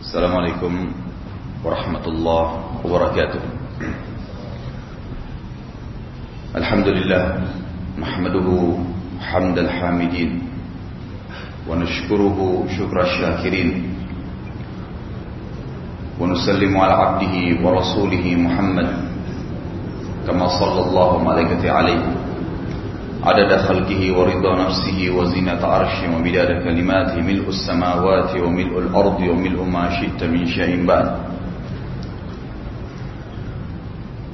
السلام عليكم ورحمة الله وبركاته الحمد لله نحمده حمد الحامدين ونشكره شكر الشاكرين ونسلم على عبده ورسوله محمد كما صلى الله عليه عدد خلقه ورضا نفسه وزنة عرشه ومداد كلماته ملء السماوات وملء الأرض وملء ما شئت من شيء بعد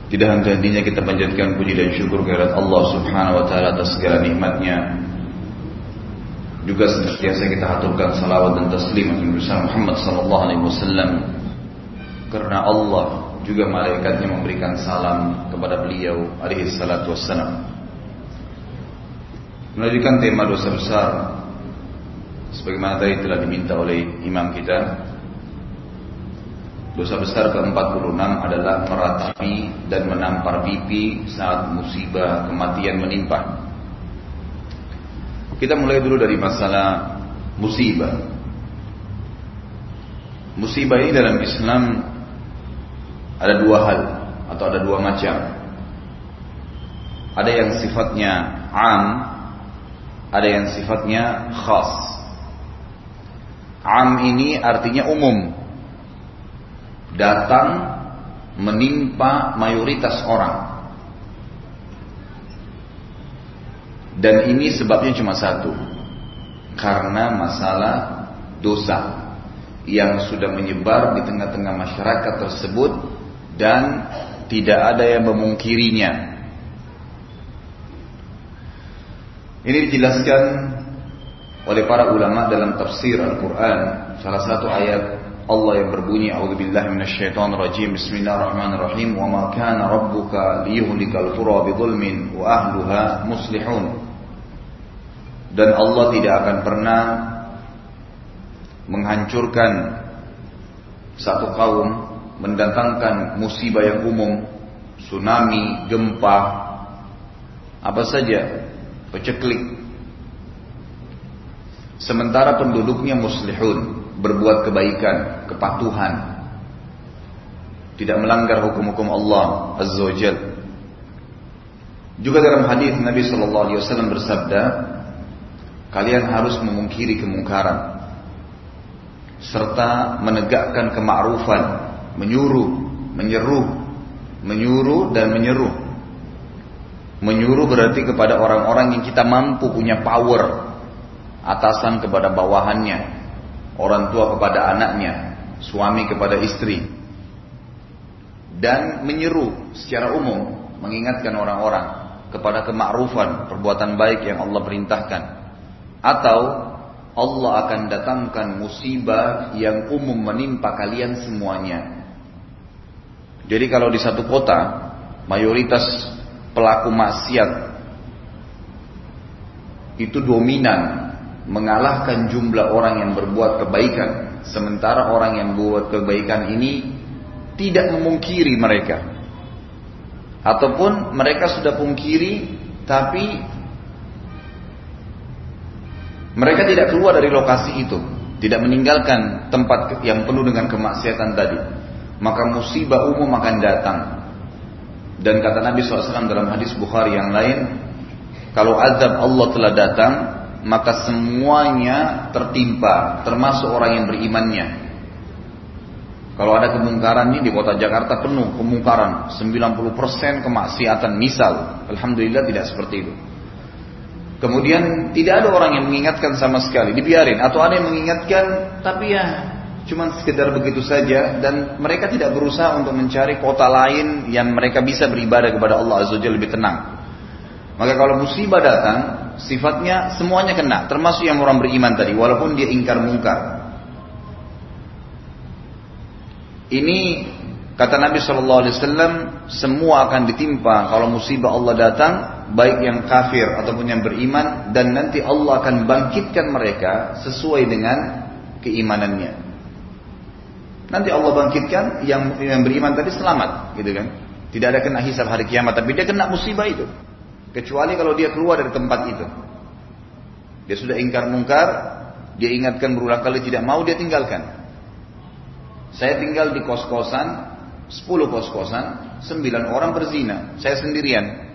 Tidak henti-hentinya kita panjatkan puji dan syukur kehadirat Allah Subhanahu wa taala atas segala nikmatnya. Juga senantiasa kita haturkan salawat dan taslim kepada Muhammad sallallahu alaihi wasallam karena Allah juga malaikatnya memberikan salam kepada beliau alaihi salatu wassalam. Melanjutkan tema dosa besar sebagaimana tadi telah diminta oleh imam kita Dosa besar ke-46 adalah meratapi dan menampar pipi saat musibah kematian menimpa. Kita mulai dulu dari masalah musibah. Musibah ini dalam Islam ada dua hal atau ada dua macam. Ada yang sifatnya am, ada yang sifatnya khas. Am ini artinya umum, datang menimpa mayoritas orang. Dan ini sebabnya cuma satu. Karena masalah dosa yang sudah menyebar di tengah-tengah masyarakat tersebut dan tidak ada yang memungkirinya. Ini dijelaskan oleh para ulama dalam tafsir Al-Quran. Salah satu ayat Allah yang berbunyi A'udzubillahi minasyaitonir rajim Bismillahirrahmanirrahim Wa ma kana rabbuka liyuhlikal qura bidzulmin wa ahluha muslihun Dan Allah tidak akan pernah menghancurkan satu kaum mendatangkan musibah yang umum tsunami, gempa apa saja peceklik sementara penduduknya muslihun berbuat kebaikan, kepatuhan, tidak melanggar hukum-hukum Allah Azza wa. Juga dalam hadis Nabi Shallallahu Alaihi Wasallam bersabda, kalian harus memungkiri kemungkaran serta menegakkan kemakrufan, menyuruh, menyeru, menyuruh dan menyeru. Menyuruh berarti kepada orang-orang yang kita mampu punya power atasan kepada bawahannya, orang tua kepada anaknya, suami kepada istri, dan menyeru secara umum mengingatkan orang-orang kepada kemakrufan perbuatan baik yang Allah perintahkan, atau Allah akan datangkan musibah yang umum menimpa kalian semuanya. Jadi kalau di satu kota mayoritas pelaku maksiat itu dominan mengalahkan jumlah orang yang berbuat kebaikan. Sementara orang yang buat kebaikan ini tidak memungkiri mereka. Ataupun mereka sudah pungkiri tapi mereka tidak keluar dari lokasi itu. Tidak meninggalkan tempat yang penuh dengan kemaksiatan tadi. Maka musibah umum akan datang dan kata Nabi SAW dalam hadis Bukhari yang lain kalau azab Allah telah datang maka semuanya tertimpa, termasuk orang yang berimannya. Kalau ada kemungkaran ini di kota Jakarta penuh kemungkaran, 90% kemaksiatan misal. Alhamdulillah tidak seperti itu. Kemudian tidak ada orang yang mengingatkan sama sekali, dibiarin atau ada yang mengingatkan tapi ya cuma sekedar begitu saja dan mereka tidak berusaha untuk mencari kota lain yang mereka bisa beribadah kepada Allah Azza Jalla lebih tenang. Maka kalau musibah datang, sifatnya semuanya kena, termasuk yang orang beriman tadi, walaupun dia ingkar mungkar. Ini kata Nabi Shallallahu Alaihi Wasallam, semua akan ditimpa kalau musibah Allah datang, baik yang kafir ataupun yang beriman, dan nanti Allah akan bangkitkan mereka sesuai dengan keimanannya. Nanti Allah bangkitkan yang yang beriman tadi selamat, gitu kan? Tidak ada kena hisab hari kiamat, tapi dia kena musibah itu. Kecuali kalau dia keluar dari tempat itu. Dia sudah ingkar mungkar, dia ingatkan berulang kali tidak mau, dia tinggalkan. Saya tinggal di kos-kosan, 10 kos-kosan, 9 orang berzina. Saya sendirian.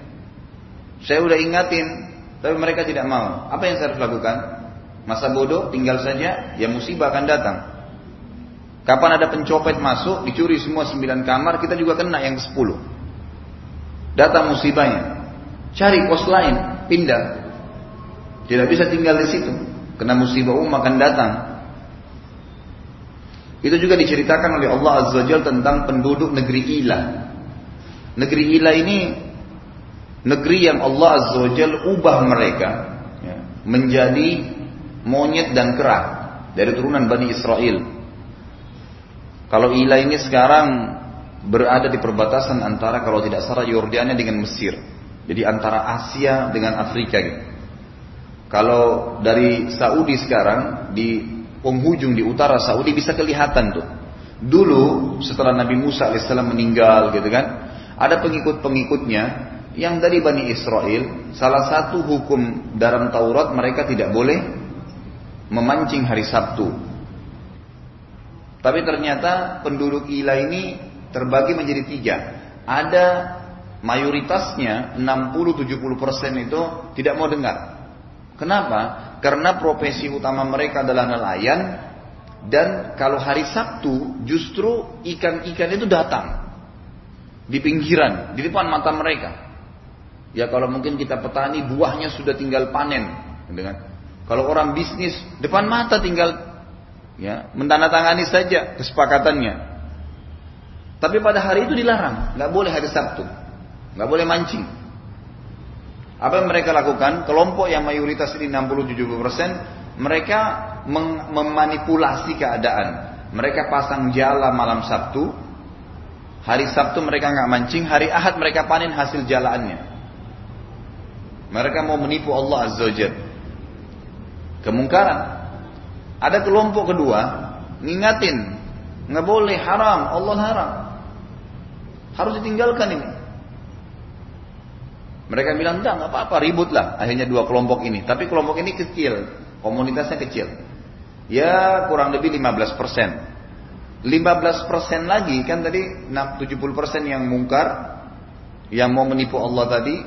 Saya udah ingatin, tapi mereka tidak mau. Apa yang saya harus lakukan? Masa bodoh, tinggal saja, ya musibah akan datang. Kapan ada pencopet masuk, dicuri semua 9 kamar, kita juga kena yang 10. Datang musibahnya. Cari kos lain, pindah. Tidak bisa tinggal di situ. Kena musibah umum akan datang. Itu juga diceritakan oleh Allah Azza wa tentang penduduk negeri Ila. Negeri Ila ini negeri yang Allah Azza wa ubah mereka ya, menjadi monyet dan kera dari turunan Bani Israel. Kalau Ila ini sekarang berada di perbatasan antara kalau tidak salah Yordania dengan Mesir. Jadi antara Asia dengan Afrika gitu. Kalau dari Saudi sekarang di penghujung di utara Saudi bisa kelihatan tuh. Dulu setelah Nabi Musa alaihissalam meninggal gitu kan, ada pengikut-pengikutnya yang dari Bani Israel, salah satu hukum dalam Taurat mereka tidak boleh memancing hari Sabtu. Tapi ternyata penduduk Ila ini terbagi menjadi tiga. Ada mayoritasnya 60-70% itu tidak mau dengar. Kenapa? Karena profesi utama mereka adalah nelayan dan kalau hari Sabtu justru ikan-ikan itu datang di pinggiran, di depan mata mereka. Ya kalau mungkin kita petani buahnya sudah tinggal panen, dengan kalau orang bisnis depan mata tinggal ya mentandatangani saja kesepakatannya. Tapi pada hari itu dilarang, nggak boleh hari Sabtu, nggak boleh mancing. Apa yang mereka lakukan? Kelompok yang mayoritas ini 60-70% mereka memanipulasi keadaan. Mereka pasang jala malam Sabtu. Hari Sabtu mereka nggak mancing, hari Ahad mereka panen hasil jalaannya. Mereka mau menipu Allah Azza wa Kemungkaran. Ada kelompok kedua, ngingatin, nggak boleh haram, Allah haram. Harus ditinggalkan ini. Mereka bilang, enggak, enggak apa-apa, ribut lah. Akhirnya dua kelompok ini. Tapi kelompok ini kecil, komunitasnya kecil. Ya kurang lebih 15 persen. 15 persen lagi, kan tadi 70 persen yang mungkar, yang mau menipu Allah tadi,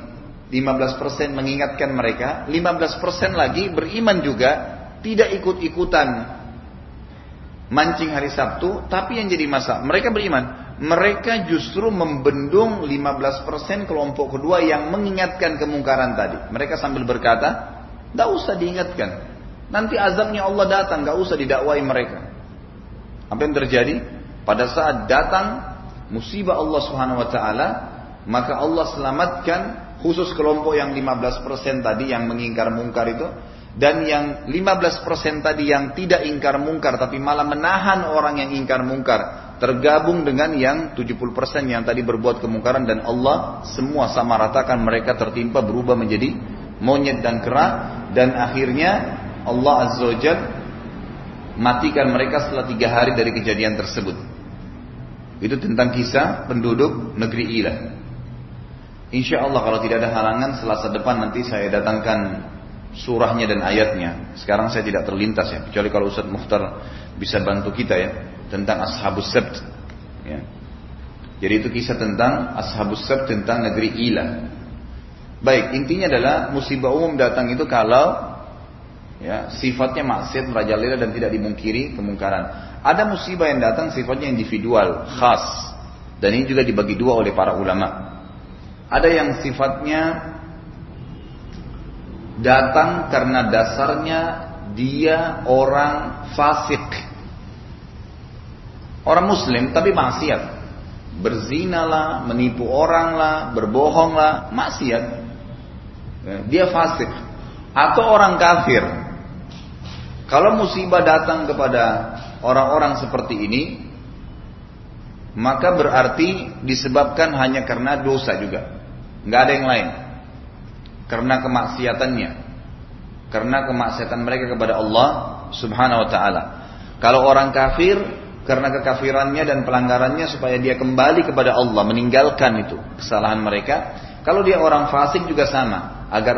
15 persen mengingatkan mereka, 15 persen lagi beriman juga, tidak ikut-ikutan mancing hari Sabtu, tapi yang jadi masalah, mereka beriman mereka justru membendung 15% kelompok kedua yang mengingatkan kemungkaran tadi. Mereka sambil berkata, tidak usah diingatkan. Nanti azabnya Allah datang, gak usah didakwai mereka. Apa yang terjadi? Pada saat datang musibah Allah Subhanahu wa taala, maka Allah selamatkan khusus kelompok yang 15% tadi yang mengingkar mungkar itu dan yang 15% tadi yang tidak ingkar mungkar tapi malah menahan orang yang ingkar mungkar tergabung dengan yang 70% yang tadi berbuat kemungkaran dan Allah semua sama ratakan mereka tertimpa berubah menjadi monyet dan kera dan akhirnya Allah Azza wa Jal matikan mereka setelah tiga hari dari kejadian tersebut. Itu tentang kisah penduduk negeri Ilah. Insya Allah kalau tidak ada halangan selasa depan nanti saya datangkan surahnya dan ayatnya. Sekarang saya tidak terlintas ya, kecuali kalau Ustaz Muhtar bisa bantu kita ya tentang Ashabus Sabt. Ya. Jadi itu kisah tentang Ashabus Sabt tentang negeri Ila. Baik, intinya adalah musibah umum datang itu kalau ya sifatnya maksiat merajalela dan tidak dimungkiri kemungkaran. Ada musibah yang datang sifatnya individual, khas. Dan ini juga dibagi dua oleh para ulama. Ada yang sifatnya datang karena dasarnya dia orang fasik Orang muslim tapi maksiat. Berzinalah, menipu orang lah, berbohong lah, maksiat. Ya, dia fasik. Atau orang kafir. Kalau musibah datang kepada orang-orang seperti ini, maka berarti disebabkan hanya karena dosa juga. Nggak ada yang lain. Karena kemaksiatannya. Karena kemaksiatan mereka kepada Allah subhanahu wa ta'ala. Kalau orang kafir, karena kekafirannya dan pelanggarannya supaya dia kembali kepada Allah, meninggalkan itu kesalahan mereka. Kalau dia orang fasik juga sama, agar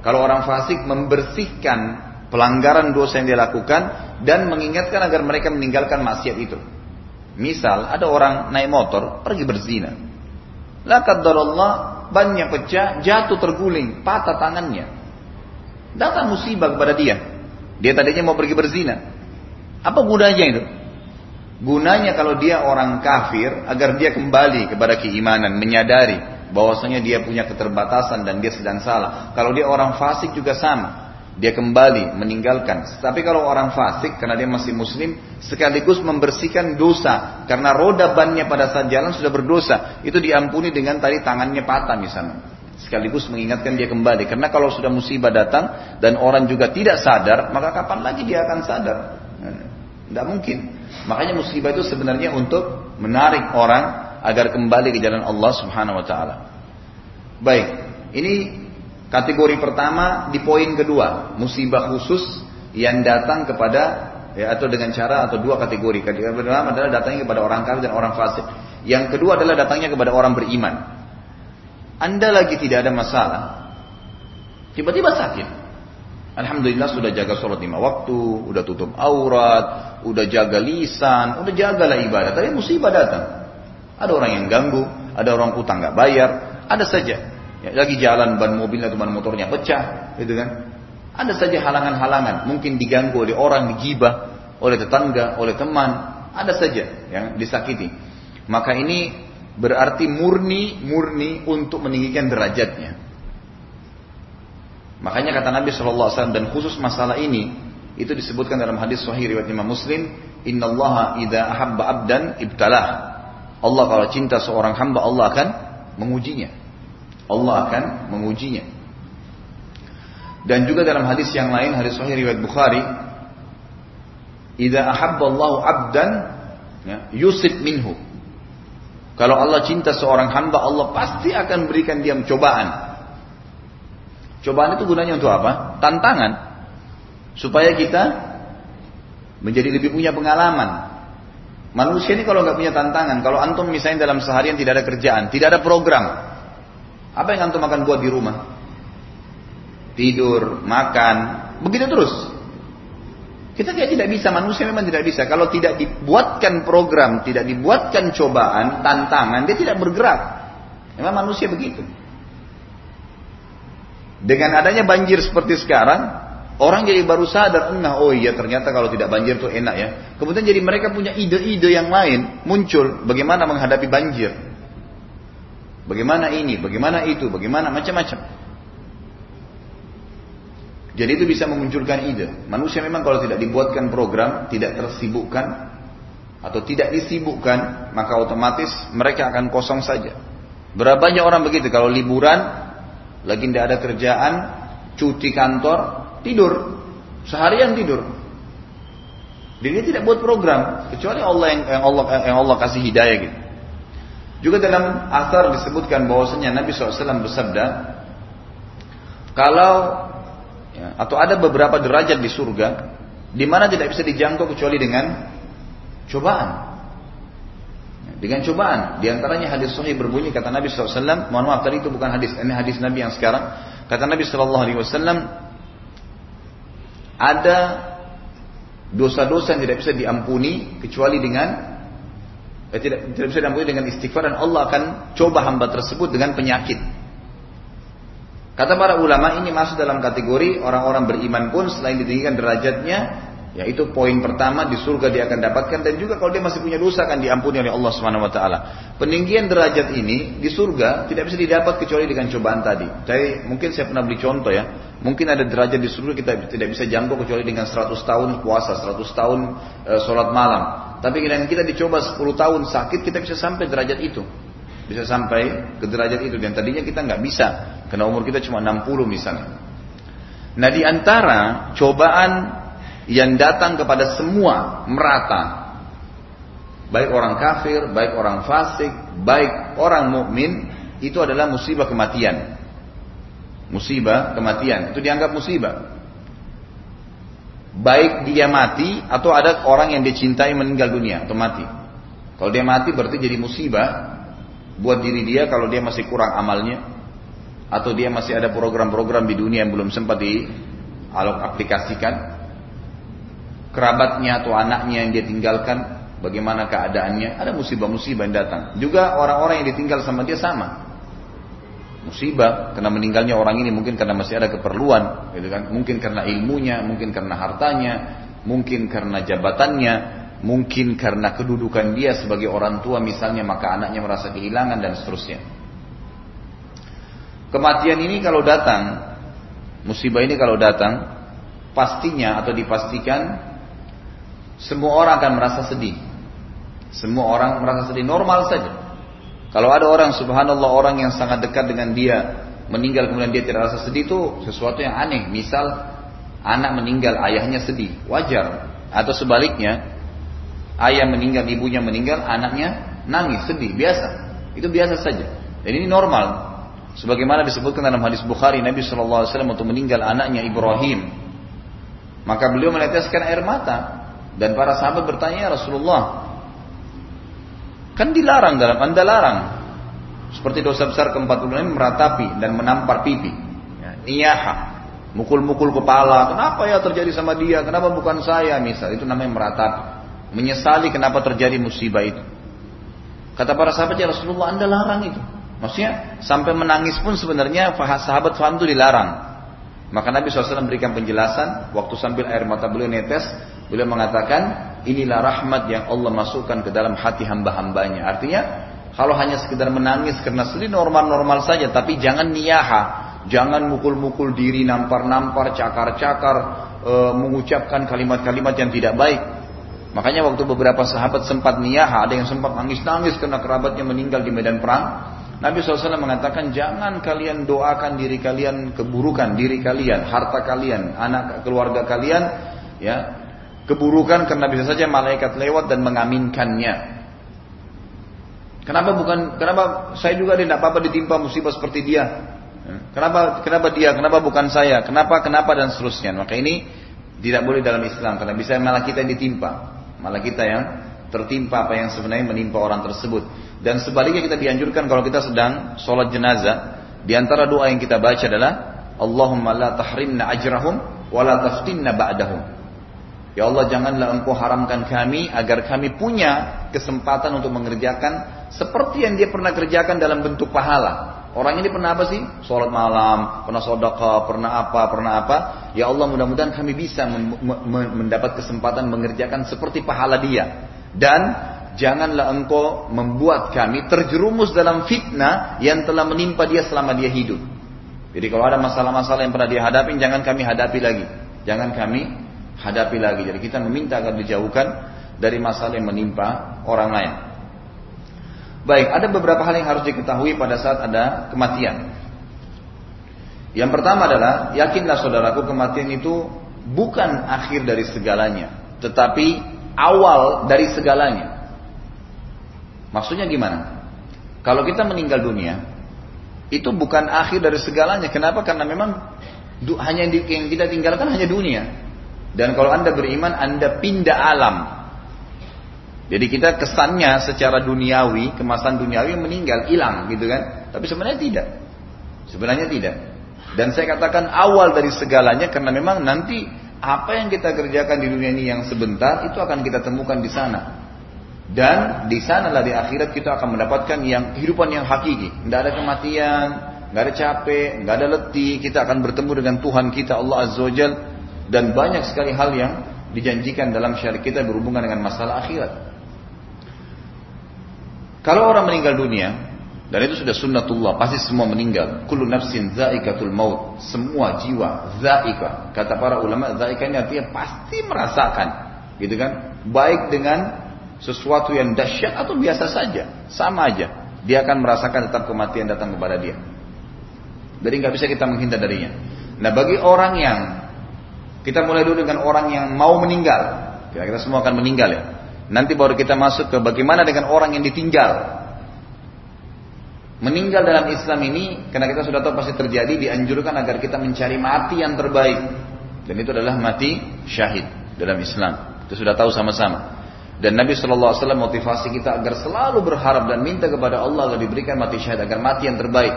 kalau orang fasik membersihkan pelanggaran dosa yang dia lakukan dan mengingatkan agar mereka meninggalkan maksiat itu. Misal ada orang naik motor pergi berzina. La Allah bannya pecah, jatuh terguling, patah tangannya. Datang musibah kepada dia. Dia tadinya mau pergi berzina. Apa gunanya itu? Gunanya kalau dia orang kafir agar dia kembali kepada keimanan, menyadari bahwasanya dia punya keterbatasan dan dia sedang salah. Kalau dia orang fasik juga sama dia kembali meninggalkan. Tapi kalau orang fasik karena dia masih muslim sekaligus membersihkan dosa karena roda bannya pada saat jalan sudah berdosa, itu diampuni dengan tadi tangannya patah misalnya. Sekaligus mengingatkan dia kembali karena kalau sudah musibah datang dan orang juga tidak sadar, maka kapan lagi dia akan sadar? Tidak mungkin. Makanya musibah itu sebenarnya untuk menarik orang agar kembali ke jalan Allah Subhanahu wa taala. Baik, ini Kategori pertama di poin kedua, musibah khusus yang datang kepada ya, atau dengan cara atau dua kategori. Kategori pertama adalah datangnya kepada orang kafir dan orang fasik. Yang kedua adalah datangnya kepada orang beriman. Anda lagi tidak ada masalah, tiba-tiba sakit. Alhamdulillah sudah jaga sholat lima waktu, udah tutup aurat, udah jaga lisan, udah jagalah ibadah. Tapi musibah datang. Ada orang yang ganggu, ada orang utang nggak bayar, ada saja. Ya, lagi jalan ban mobil atau ban motornya pecah, gitu kan? Ada saja halangan-halangan, mungkin diganggu oleh orang, digibah oleh tetangga, oleh teman, ada saja yang disakiti. Maka ini berarti murni murni untuk meninggikan derajatnya. Makanya kata Nabi Wasallam dan khusus masalah ini itu disebutkan dalam hadis Sahih riwayat Imam Muslim, Inna Allah idha ahabba abdan ibtalah. Allah kalau cinta seorang hamba Allah akan mengujinya. Allah akan mengujinya. Dan juga dalam hadis yang lain, hadis sahih riwayat Bukhari, "Idza ahabballahu 'abdan ya, yusib minhu." Kalau Allah cinta seorang hamba, Allah pasti akan berikan dia cobaan. Cobaan itu gunanya untuk apa? Tantangan. Supaya kita menjadi lebih punya pengalaman. Manusia ini kalau nggak punya tantangan, kalau antum misalnya dalam seharian tidak ada kerjaan, tidak ada program, apa yang antum akan buat di rumah? Tidur, makan, begitu terus. Kita kayak tidak bisa, manusia memang tidak bisa. Kalau tidak dibuatkan program, tidak dibuatkan cobaan, tantangan, dia tidak bergerak. Memang manusia begitu. Dengan adanya banjir seperti sekarang, orang jadi baru sadar, nah oh iya ternyata kalau tidak banjir itu enak ya. Kemudian jadi mereka punya ide-ide yang lain muncul bagaimana menghadapi banjir. Bagaimana ini, bagaimana itu, bagaimana macam-macam. Jadi itu bisa memunculkan ide. Manusia memang kalau tidak dibuatkan program, tidak tersibukkan atau tidak disibukkan, maka otomatis mereka akan kosong saja. Berapa banyak orang begitu kalau liburan, lagi tidak ada kerjaan, cuti kantor, tidur, seharian tidur. Jadi dia tidak buat program, kecuali Allah yang, yang Allah yang Allah kasih hidayah gitu. Juga dalam asar disebutkan bahwasanya Nabi SAW bersabda, kalau ya, atau ada beberapa derajat di surga di mana tidak bisa dijangkau kecuali dengan cobaan. Ya, dengan cobaan, di antaranya hadis sahih berbunyi kata Nabi SAW, mohon maaf tadi itu bukan hadis, ini hadis Nabi yang sekarang. Kata Nabi SAW, ada dosa-dosa yang tidak bisa diampuni kecuali dengan eh, tidak, tidak bisa diampuni dengan istighfar dan Allah akan coba hamba tersebut dengan penyakit. Kata para ulama ini masuk dalam kategori orang-orang beriman pun selain ditinggikan derajatnya, yaitu poin pertama di surga dia akan dapatkan dan juga kalau dia masih punya dosa akan diampuni oleh Allah Subhanahu wa taala. Peninggian derajat ini di surga tidak bisa didapat kecuali dengan cobaan tadi. Jadi mungkin saya pernah beli contoh ya. Mungkin ada derajat di surga kita tidak bisa jangkau kecuali dengan 100 tahun puasa, 100 tahun e, sholat malam. Tapi dengan kita dicoba 10 tahun sakit, kita bisa sampai derajat itu. Bisa sampai ke derajat itu. Dan tadinya kita nggak bisa. Karena umur kita cuma 60 misalnya. Nah di antara cobaan yang datang kepada semua merata. Baik orang kafir, baik orang fasik, baik orang mukmin itu adalah musibah kematian. Musibah kematian itu dianggap musibah baik dia mati atau ada orang yang dia cintai meninggal dunia atau mati. Kalau dia mati berarti jadi musibah buat diri dia kalau dia masih kurang amalnya atau dia masih ada program-program di dunia yang belum sempat di aplikasikan kerabatnya atau anaknya yang dia tinggalkan bagaimana keadaannya, ada musibah-musibah yang datang. Juga orang-orang yang ditinggal sama dia sama. Musibah karena meninggalnya orang ini mungkin karena masih ada keperluan, gitu kan? Mungkin karena ilmunya, mungkin karena hartanya, mungkin karena jabatannya, mungkin karena kedudukan dia sebagai orang tua misalnya maka anaknya merasa kehilangan dan seterusnya. Kematian ini kalau datang, musibah ini kalau datang, pastinya atau dipastikan semua orang akan merasa sedih. Semua orang merasa sedih normal saja. Kalau ada orang subhanallah orang yang sangat dekat dengan dia meninggal kemudian dia tidak rasa sedih itu sesuatu yang aneh. Misal anak meninggal ayahnya sedih, wajar. Atau sebaliknya ayah meninggal ibunya meninggal anaknya nangis sedih biasa. Itu biasa saja. Dan ini normal. Sebagaimana disebutkan dalam hadis Bukhari Nabi SAW untuk meninggal anaknya Ibrahim. Maka beliau meneteskan air mata. Dan para sahabat bertanya, ya Rasulullah, kan dilarang dalam anda larang. Seperti dosa besar keempat ini meratapi dan menampar pipi. Ya, iyaha, mukul-mukul kepala. Kenapa ya terjadi sama dia? Kenapa bukan saya? Misal itu namanya meratapi. Menyesali kenapa terjadi musibah itu. Kata para sahabat ya Rasulullah anda larang itu. Maksudnya sampai menangis pun sebenarnya sahabat faham itu dilarang. Maka Nabi SAW memberikan penjelasan waktu sambil air mata beliau netes, beliau mengatakan inilah rahmat yang Allah masukkan ke dalam hati hamba-hambanya. Artinya kalau hanya sekedar menangis karena sedih normal-normal saja, tapi jangan niyaha, jangan mukul-mukul diri, nampar-nampar, cakar-cakar, e, mengucapkan kalimat-kalimat yang tidak baik. Makanya waktu beberapa sahabat sempat niyaha, ada yang sempat nangis-nangis karena kerabatnya meninggal di medan perang, Nabi SAW mengatakan jangan kalian doakan diri kalian keburukan diri kalian, harta kalian, anak keluarga kalian, ya keburukan karena bisa saja malaikat lewat dan mengaminkannya. Kenapa bukan? Kenapa saya juga tidak apa-apa ditimpa musibah seperti dia? Kenapa? Kenapa dia? Kenapa bukan saya? Kenapa? Kenapa dan seterusnya. Maka ini tidak boleh dalam Islam karena bisa malah kita yang ditimpa, malah kita yang tertimpa apa yang sebenarnya menimpa orang tersebut. Dan sebaliknya kita dianjurkan kalau kita sedang sholat jenazah, di antara doa yang kita baca adalah Allahumma la tahrimna ajrahum wa la taftinna ba'dahum. Ya Allah janganlah engkau haramkan kami agar kami punya kesempatan untuk mengerjakan seperti yang dia pernah kerjakan dalam bentuk pahala. Orang ini pernah apa sih? Sholat malam, pernah sodaka, pernah apa, pernah apa. Ya Allah mudah-mudahan kami bisa mendapat kesempatan mengerjakan seperti pahala dia. Dan janganlah engkau membuat kami terjerumus dalam fitnah yang telah menimpa dia selama dia hidup. Jadi kalau ada masalah-masalah yang pernah dia hadapi, jangan kami hadapi lagi. Jangan kami hadapi lagi. Jadi kita meminta agar dijauhkan dari masalah yang menimpa orang lain. Baik, ada beberapa hal yang harus diketahui pada saat ada kematian. Yang pertama adalah, yakinlah saudaraku kematian itu bukan akhir dari segalanya. Tetapi awal dari segalanya. Maksudnya gimana? Kalau kita meninggal dunia, itu bukan akhir dari segalanya. Kenapa? Karena memang hanya yang kita tinggalkan hanya dunia. Dan kalau anda beriman, anda pindah alam. Jadi kita kesannya secara duniawi, kemasan duniawi meninggal, hilang gitu kan. Tapi sebenarnya tidak. Sebenarnya tidak. Dan saya katakan awal dari segalanya karena memang nanti apa yang kita kerjakan di dunia ini yang sebentar itu akan kita temukan di sana. Dan di sanalah di akhirat kita akan mendapatkan yang kehidupan yang hakiki. Tidak ada kematian, nggak ada capek, nggak ada letih. Kita akan bertemu dengan Tuhan kita Allah Azza Wajal dan banyak sekali hal yang dijanjikan dalam syariat kita berhubungan dengan masalah akhirat. Kalau orang meninggal dunia, dan itu sudah sunnatullah, pasti semua meninggal. Kullu nafsin zaikatul maut. Semua jiwa zaika. Kata para ulama, zaika ini artinya pasti merasakan. Gitu kan? Baik dengan sesuatu yang dahsyat atau biasa saja, sama aja. Dia akan merasakan tetap kematian datang kepada dia. Jadi nggak bisa kita menghindar darinya. Nah bagi orang yang kita mulai dulu dengan orang yang mau meninggal, kita, kita semua akan meninggal ya. Nanti baru kita masuk ke bagaimana dengan orang yang ditinggal. Meninggal dalam Islam ini, karena kita sudah tahu pasti terjadi, dianjurkan agar kita mencari mati yang terbaik. Dan itu adalah mati syahid dalam Islam. Itu sudah tahu sama-sama. Dan Nabi Wasallam motivasi kita agar selalu berharap dan minta kepada Allah agar diberikan mati syahid agar mati yang terbaik.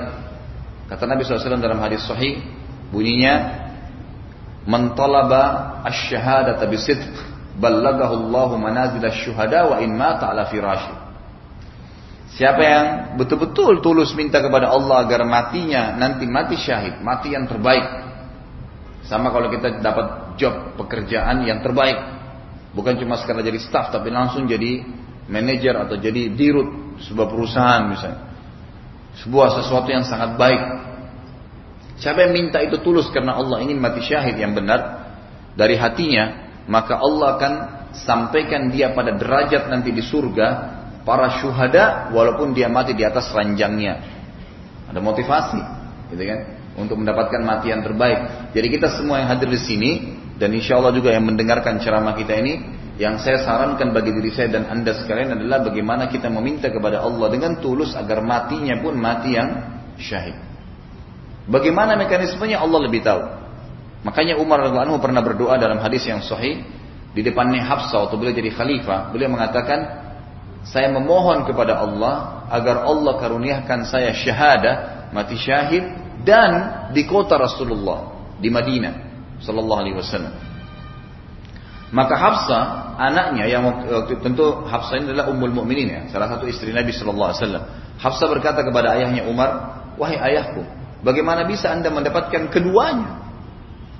Kata Nabi SAW dalam hadis Sahih bunyinya mentalaba asyhadat bisidq ballagahu Allahu manazil syuhada wa in mata ala firashi. Siapa yang betul-betul tulus minta kepada Allah agar matinya nanti mati syahid, mati yang terbaik. Sama kalau kita dapat job pekerjaan yang terbaik. Bukan cuma sekadar jadi staff tapi langsung jadi manajer atau jadi dirut sebuah perusahaan misalnya. Sebuah sesuatu yang sangat baik. Siapa yang minta itu tulus karena Allah ingin mati syahid yang benar dari hatinya, maka Allah akan sampaikan dia pada derajat nanti di surga para syuhada walaupun dia mati di atas ranjangnya. Ada motivasi, gitu kan? Untuk mendapatkan mati yang terbaik. Jadi kita semua yang hadir di sini dan insya Allah juga yang mendengarkan ceramah kita ini, yang saya sarankan bagi diri saya dan anda sekalian adalah bagaimana kita meminta kepada Allah dengan tulus agar matinya pun mati yang syahid. Bagaimana mekanismenya Allah lebih tahu. Makanya Umar radhiallahu anhu pernah berdoa dalam hadis yang sahih di depannya Hafsah waktu beliau jadi khalifah, beliau mengatakan, saya memohon kepada Allah agar Allah karuniakan saya syahada, mati syahid dan di kota Rasulullah di Madinah sallallahu alaihi wasallam. Maka Hafsah anaknya yang waktu tentu Hafsah ini adalah ummul mukminin ya, salah satu istri Nabi sallallahu alaihi wasallam. Hafsah berkata kepada ayahnya Umar, "Wahai ayahku, bagaimana bisa Anda mendapatkan keduanya?"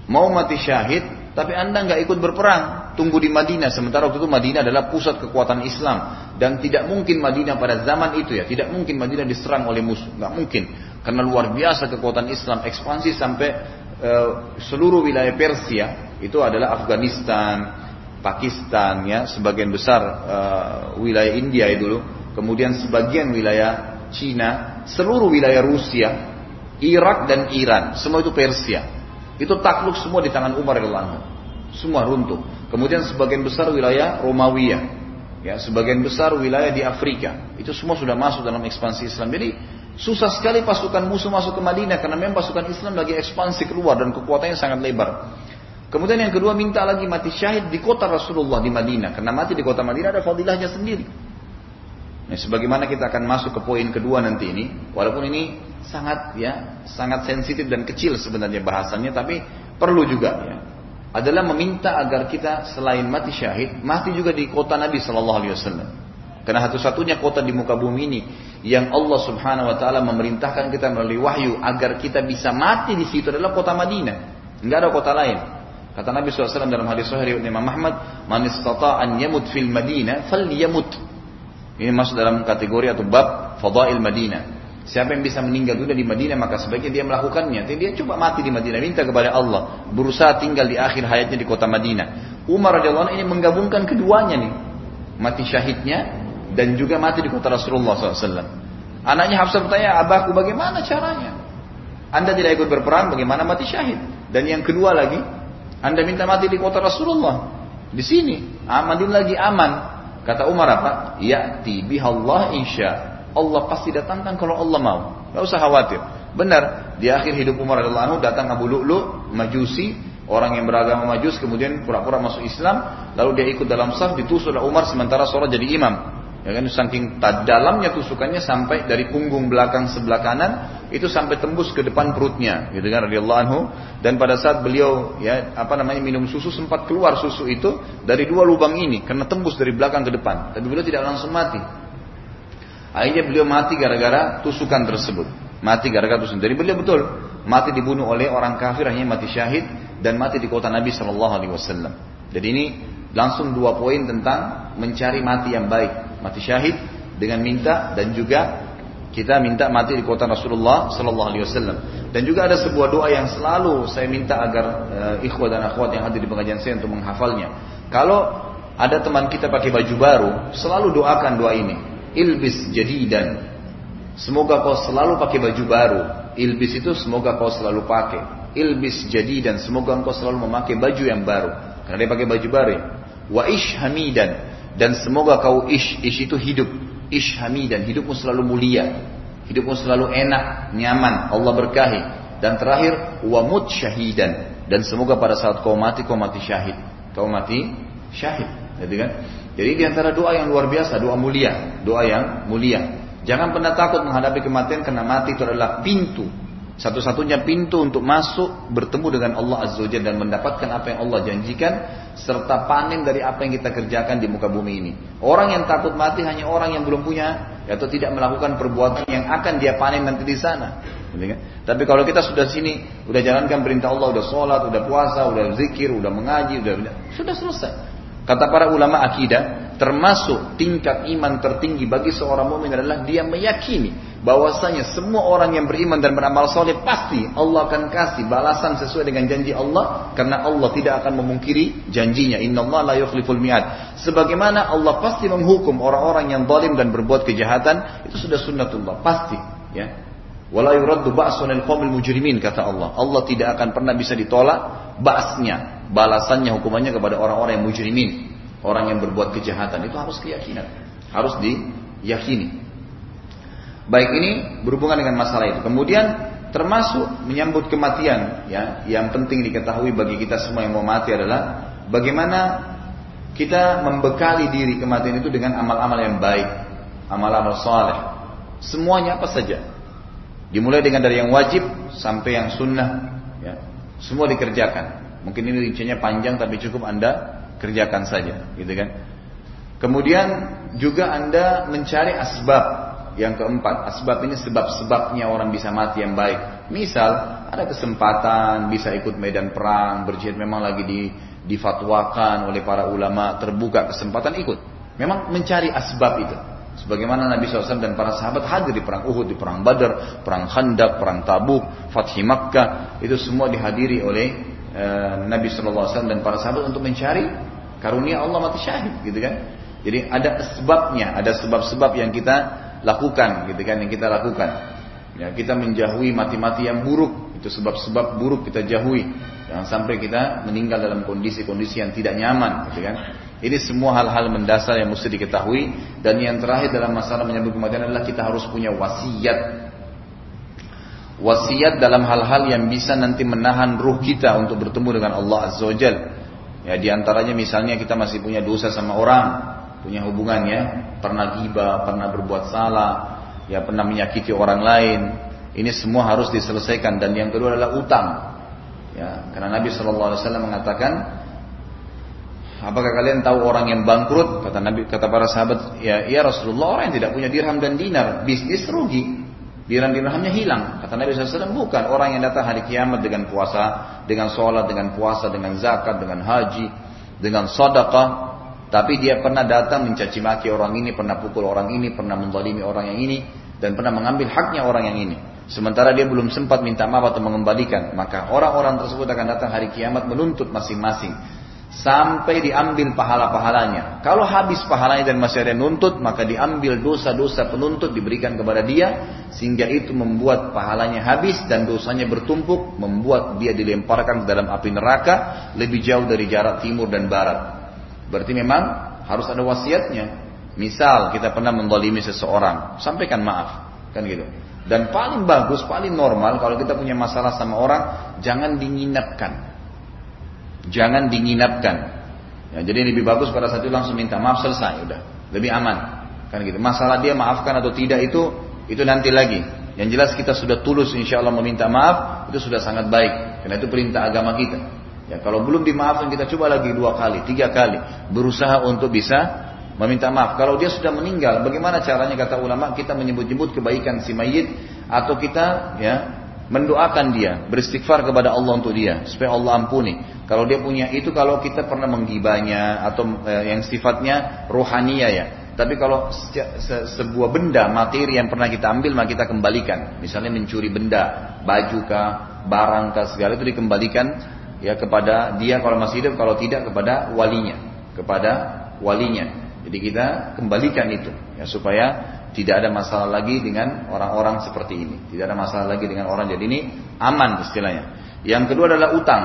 Mau mati syahid, tapi anda nggak ikut berperang, tunggu di Madinah. Sementara waktu itu Madinah adalah pusat kekuatan Islam dan tidak mungkin Madinah pada zaman itu ya, tidak mungkin Madinah diserang oleh musuh, nggak mungkin. Karena luar biasa kekuatan Islam ekspansi sampai uh, seluruh wilayah Persia itu adalah Afghanistan, Pakistan ya, sebagian besar uh, wilayah India itu dulu, kemudian sebagian wilayah Cina, seluruh wilayah Rusia, Irak dan Iran, semua itu Persia. Itu takluk semua di tangan Umar radhiyallahu Semua runtuh. Kemudian sebagian besar wilayah Romawiya, ya, sebagian besar wilayah di Afrika. Itu semua sudah masuk dalam ekspansi Islam. Jadi susah sekali pasukan musuh masuk ke Madinah karena memang pasukan Islam lagi ekspansi keluar dan kekuatannya sangat lebar. Kemudian yang kedua minta lagi mati syahid di kota Rasulullah di Madinah karena mati di kota Madinah ada fadilahnya sendiri. Nah, sebagaimana kita akan masuk ke poin kedua nanti ini, walaupun ini sangat ya sangat sensitif dan kecil sebenarnya bahasanya tapi perlu juga ya adalah meminta agar kita selain mati syahid mati juga di kota Nabi Shallallahu Alaihi Wasallam. Karena satu-satunya kota di muka bumi ini yang Allah Subhanahu Wa Taala memerintahkan kita melalui wahyu agar kita bisa mati di situ adalah kota Madinah. Nggak ada kota lain. Kata Nabi SAW dalam hadis Sahih Imam Ahmad man an yamut fil Madinah yamut ini masuk dalam kategori atau bab fadail Madinah Siapa yang bisa meninggal dunia di Madinah maka sebaiknya dia melakukannya. Jadi dia coba mati di Madinah, minta kepada Allah, berusaha tinggal di akhir hayatnya di kota Madinah. Umar radhiyallahu ini menggabungkan keduanya nih, mati syahidnya dan juga mati di kota Rasulullah SAW. Anaknya Hafsah bertanya, abahku bagaimana caranya? Anda tidak ikut berperang, bagaimana mati syahid? Dan yang kedua lagi, Anda minta mati di kota Rasulullah. Di sini, aman lagi aman. Kata Umar apa? Ya bihallah insya Allah pasti datangkan kalau Allah mau. Gak usah khawatir. Benar, di akhir hidup Umar radhiallahu anhu datang Abu Lu'lu, Majusi, orang yang beragama Majus kemudian pura-pura masuk Islam, lalu dia ikut dalam saf ditusuk oleh Umar sementara sholat jadi imam. Ya kan saking dalamnya tusukannya sampai dari punggung belakang sebelah kanan itu sampai tembus ke depan perutnya, gitu kan radhiyallahu anhu. Dan pada saat beliau ya apa namanya minum susu sempat keluar susu itu dari dua lubang ini karena tembus dari belakang ke depan. Tapi beliau tidak langsung mati. Akhirnya beliau mati gara-gara tusukan tersebut. Mati gara-gara tusukan. Jadi beliau betul mati dibunuh oleh orang kafir hanya mati syahid dan mati di kota Nabi Shallallahu Alaihi Wasallam. Jadi ini langsung dua poin tentang mencari mati yang baik, mati syahid dengan minta dan juga kita minta mati di kota Rasulullah Shallallahu Alaihi Wasallam. Dan juga ada sebuah doa yang selalu saya minta agar uh, ikhwah dan akhwat yang hadir di pengajian saya untuk menghafalnya. Kalau ada teman kita pakai baju baru, selalu doakan doa ini ilbis jadidan. Semoga kau selalu pakai baju baru. Ilbis itu semoga kau selalu pakai. Ilbis jadidan. Semoga kau selalu memakai baju yang baru. Karena dia pakai baju baru. Wa ish hamidan. Dan semoga kau ish. Ish itu hidup. Ish hamidan. Hidupmu selalu mulia. Hidupmu selalu enak, nyaman. Allah berkahi. Dan terakhir, wa mut syahidan. Dan semoga pada saat kau mati, kau mati syahid. Kau mati syahid. Jadi kan? Jadi di antara doa yang luar biasa, doa mulia, doa yang mulia. Jangan pernah takut menghadapi kematian karena mati itu adalah pintu Satu-satunya pintu untuk masuk bertemu dengan Allah Azza wa dan mendapatkan apa yang Allah janjikan serta panen dari apa yang kita kerjakan di muka bumi ini. Orang yang takut mati hanya orang yang belum punya atau tidak melakukan perbuatan yang akan dia panen nanti di sana. Gitu kan? Tapi kalau kita sudah sini, udah jalankan perintah Allah, udah sholat, udah puasa, udah zikir, udah mengaji, udah sudah selesai. Kata para ulama akidah, termasuk tingkat iman tertinggi bagi seorang mukmin adalah dia meyakini bahwasanya semua orang yang beriman dan beramal soleh pasti Allah akan kasih balasan sesuai dengan janji Allah karena Allah tidak akan memungkiri janjinya. Inna Allah la yukhliful mi'ad. Sebagaimana Allah pasti menghukum orang-orang yang zalim dan berbuat kejahatan itu sudah sunnatullah pasti ya. Wala yuraddu ba'sunil qawmil mujrimin kata Allah. Allah tidak akan pernah bisa ditolak ba'snya balasannya hukumannya kepada orang-orang yang mujrimin orang yang berbuat kejahatan itu harus keyakinan harus diyakini Baik ini berhubungan dengan masalah itu. Kemudian termasuk menyambut kematian ya yang penting diketahui bagi kita semua yang mau mati adalah bagaimana kita membekali diri kematian itu dengan amal-amal yang baik, amal-amal saleh. Semuanya apa saja. Dimulai dengan dari yang wajib sampai yang sunnah, ya. Semua dikerjakan. Mungkin ini rincinya panjang tapi cukup Anda kerjakan saja, gitu kan. Kemudian juga Anda mencari asbab yang keempat, asbab ini sebab-sebabnya orang bisa mati yang baik. Misal, ada kesempatan bisa ikut medan perang, berjihad memang lagi di, difatwakan oleh para ulama, terbuka kesempatan ikut. Memang mencari asbab itu. Sebagaimana Nabi SAW dan para sahabat hadir di perang Uhud, di perang Badar, perang Khandaq, perang Tabuk, Fathi Makkah, itu semua dihadiri oleh Nabi SAW dan para sahabat untuk mencari karunia Allah mati syahid, gitu kan? Jadi ada sebabnya, ada sebab-sebab yang kita lakukan gitu kan yang kita lakukan. Ya kita menjauhi mati-mati yang buruk itu sebab-sebab buruk kita jauhi. Jangan sampai kita meninggal dalam kondisi-kondisi yang tidak nyaman gitu kan? Ini semua hal-hal mendasar yang mesti diketahui. Dan yang terakhir dalam masalah menyambut kematian adalah kita harus punya wasiat wasiat dalam hal-hal yang bisa nanti menahan ruh kita untuk bertemu dengan Allah Azza wa Jal. Ya di antaranya misalnya kita masih punya dosa sama orang, punya hubungannya, pernah giba, pernah berbuat salah, ya pernah menyakiti orang lain. Ini semua harus diselesaikan dan yang kedua adalah utang. Ya, karena Nabi Shallallahu Alaihi Wasallam mengatakan, apakah kalian tahu orang yang bangkrut? Kata Nabi, kata para sahabat, ya, ya Rasulullah orang yang tidak punya dirham dan dinar, bisnis rugi. Dirham dirhamnya hilang. Kata Nabi SAW bukan orang yang datang hari kiamat dengan puasa, dengan sholat, dengan puasa, dengan zakat, dengan haji, dengan sedekah, tapi dia pernah datang mencaci maki orang ini, pernah pukul orang ini, pernah menzalimi orang yang ini, dan pernah mengambil haknya orang yang ini. Sementara dia belum sempat minta maaf atau mengembalikan, maka orang-orang tersebut akan datang hari kiamat menuntut masing-masing sampai diambil pahala-pahalanya. Kalau habis pahalanya dan masih ada yang nuntut, maka diambil dosa-dosa penuntut diberikan kepada dia sehingga itu membuat pahalanya habis dan dosanya bertumpuk, membuat dia dilemparkan ke dalam api neraka lebih jauh dari jarak timur dan barat. Berarti memang harus ada wasiatnya. Misal kita pernah mendolimi seseorang, sampaikan maaf, kan gitu. Dan paling bagus, paling normal kalau kita punya masalah sama orang, jangan dinginapkan. Jangan dinginapkan. Ya, jadi lebih bagus pada saat itu langsung minta maaf selesai, udah lebih aman, kan gitu. Masalah dia maafkan atau tidak itu itu nanti lagi. Yang jelas kita sudah tulus insya Allah meminta maaf itu sudah sangat baik, karena itu perintah agama kita. Ya, kalau belum dimaafkan kita coba lagi dua kali, tiga kali, berusaha untuk bisa meminta maaf. Kalau dia sudah meninggal, bagaimana caranya kata ulama kita menyebut-nyebut kebaikan si mayit atau kita ya mendoakan dia, beristighfar kepada Allah untuk dia supaya Allah ampuni. Kalau dia punya itu kalau kita pernah menggibanya atau eh, yang sifatnya rohania ya. Tapi kalau se se sebuah benda materi yang pernah kita ambil maka kita kembalikan. Misalnya mencuri benda, baju kah, barang kah segala itu dikembalikan ya kepada dia kalau masih hidup kalau tidak kepada walinya kepada walinya jadi kita kembalikan itu ya supaya tidak ada masalah lagi dengan orang-orang seperti ini tidak ada masalah lagi dengan orang jadi ini aman istilahnya yang kedua adalah utang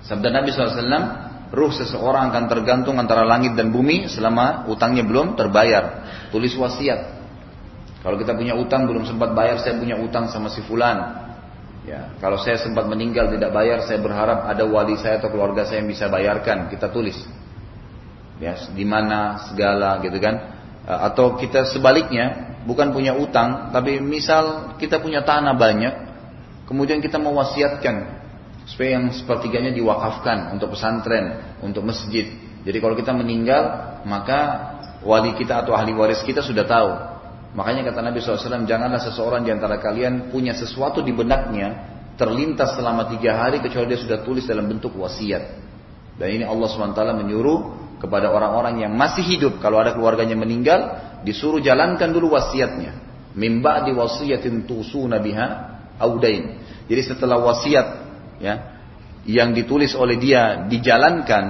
sabda Nabi SAW ruh seseorang akan tergantung antara langit dan bumi selama utangnya belum terbayar tulis wasiat kalau kita punya utang belum sempat bayar saya punya utang sama si fulan Ya, kalau saya sempat meninggal tidak bayar, saya berharap ada wali saya atau keluarga saya yang bisa bayarkan. Kita tulis. Ya, di mana segala gitu kan. Eh, atau kita sebaliknya, bukan punya utang, tapi misal kita punya tanah banyak, kemudian kita mewasiatkan supaya yang sepertiganya diwakafkan untuk pesantren, untuk masjid. Jadi kalau kita meninggal, maka wali kita atau ahli waris kita sudah tahu. Makanya kata Nabi SAW, janganlah seseorang di antara kalian punya sesuatu di benaknya terlintas selama tiga hari kecuali dia sudah tulis dalam bentuk wasiat. Dan ini Allah SWT menyuruh kepada orang-orang yang masih hidup kalau ada keluarganya meninggal disuruh jalankan dulu wasiatnya. Mimba di wasiatin tusuna biha audain. Jadi setelah wasiat ya yang ditulis oleh dia dijalankan,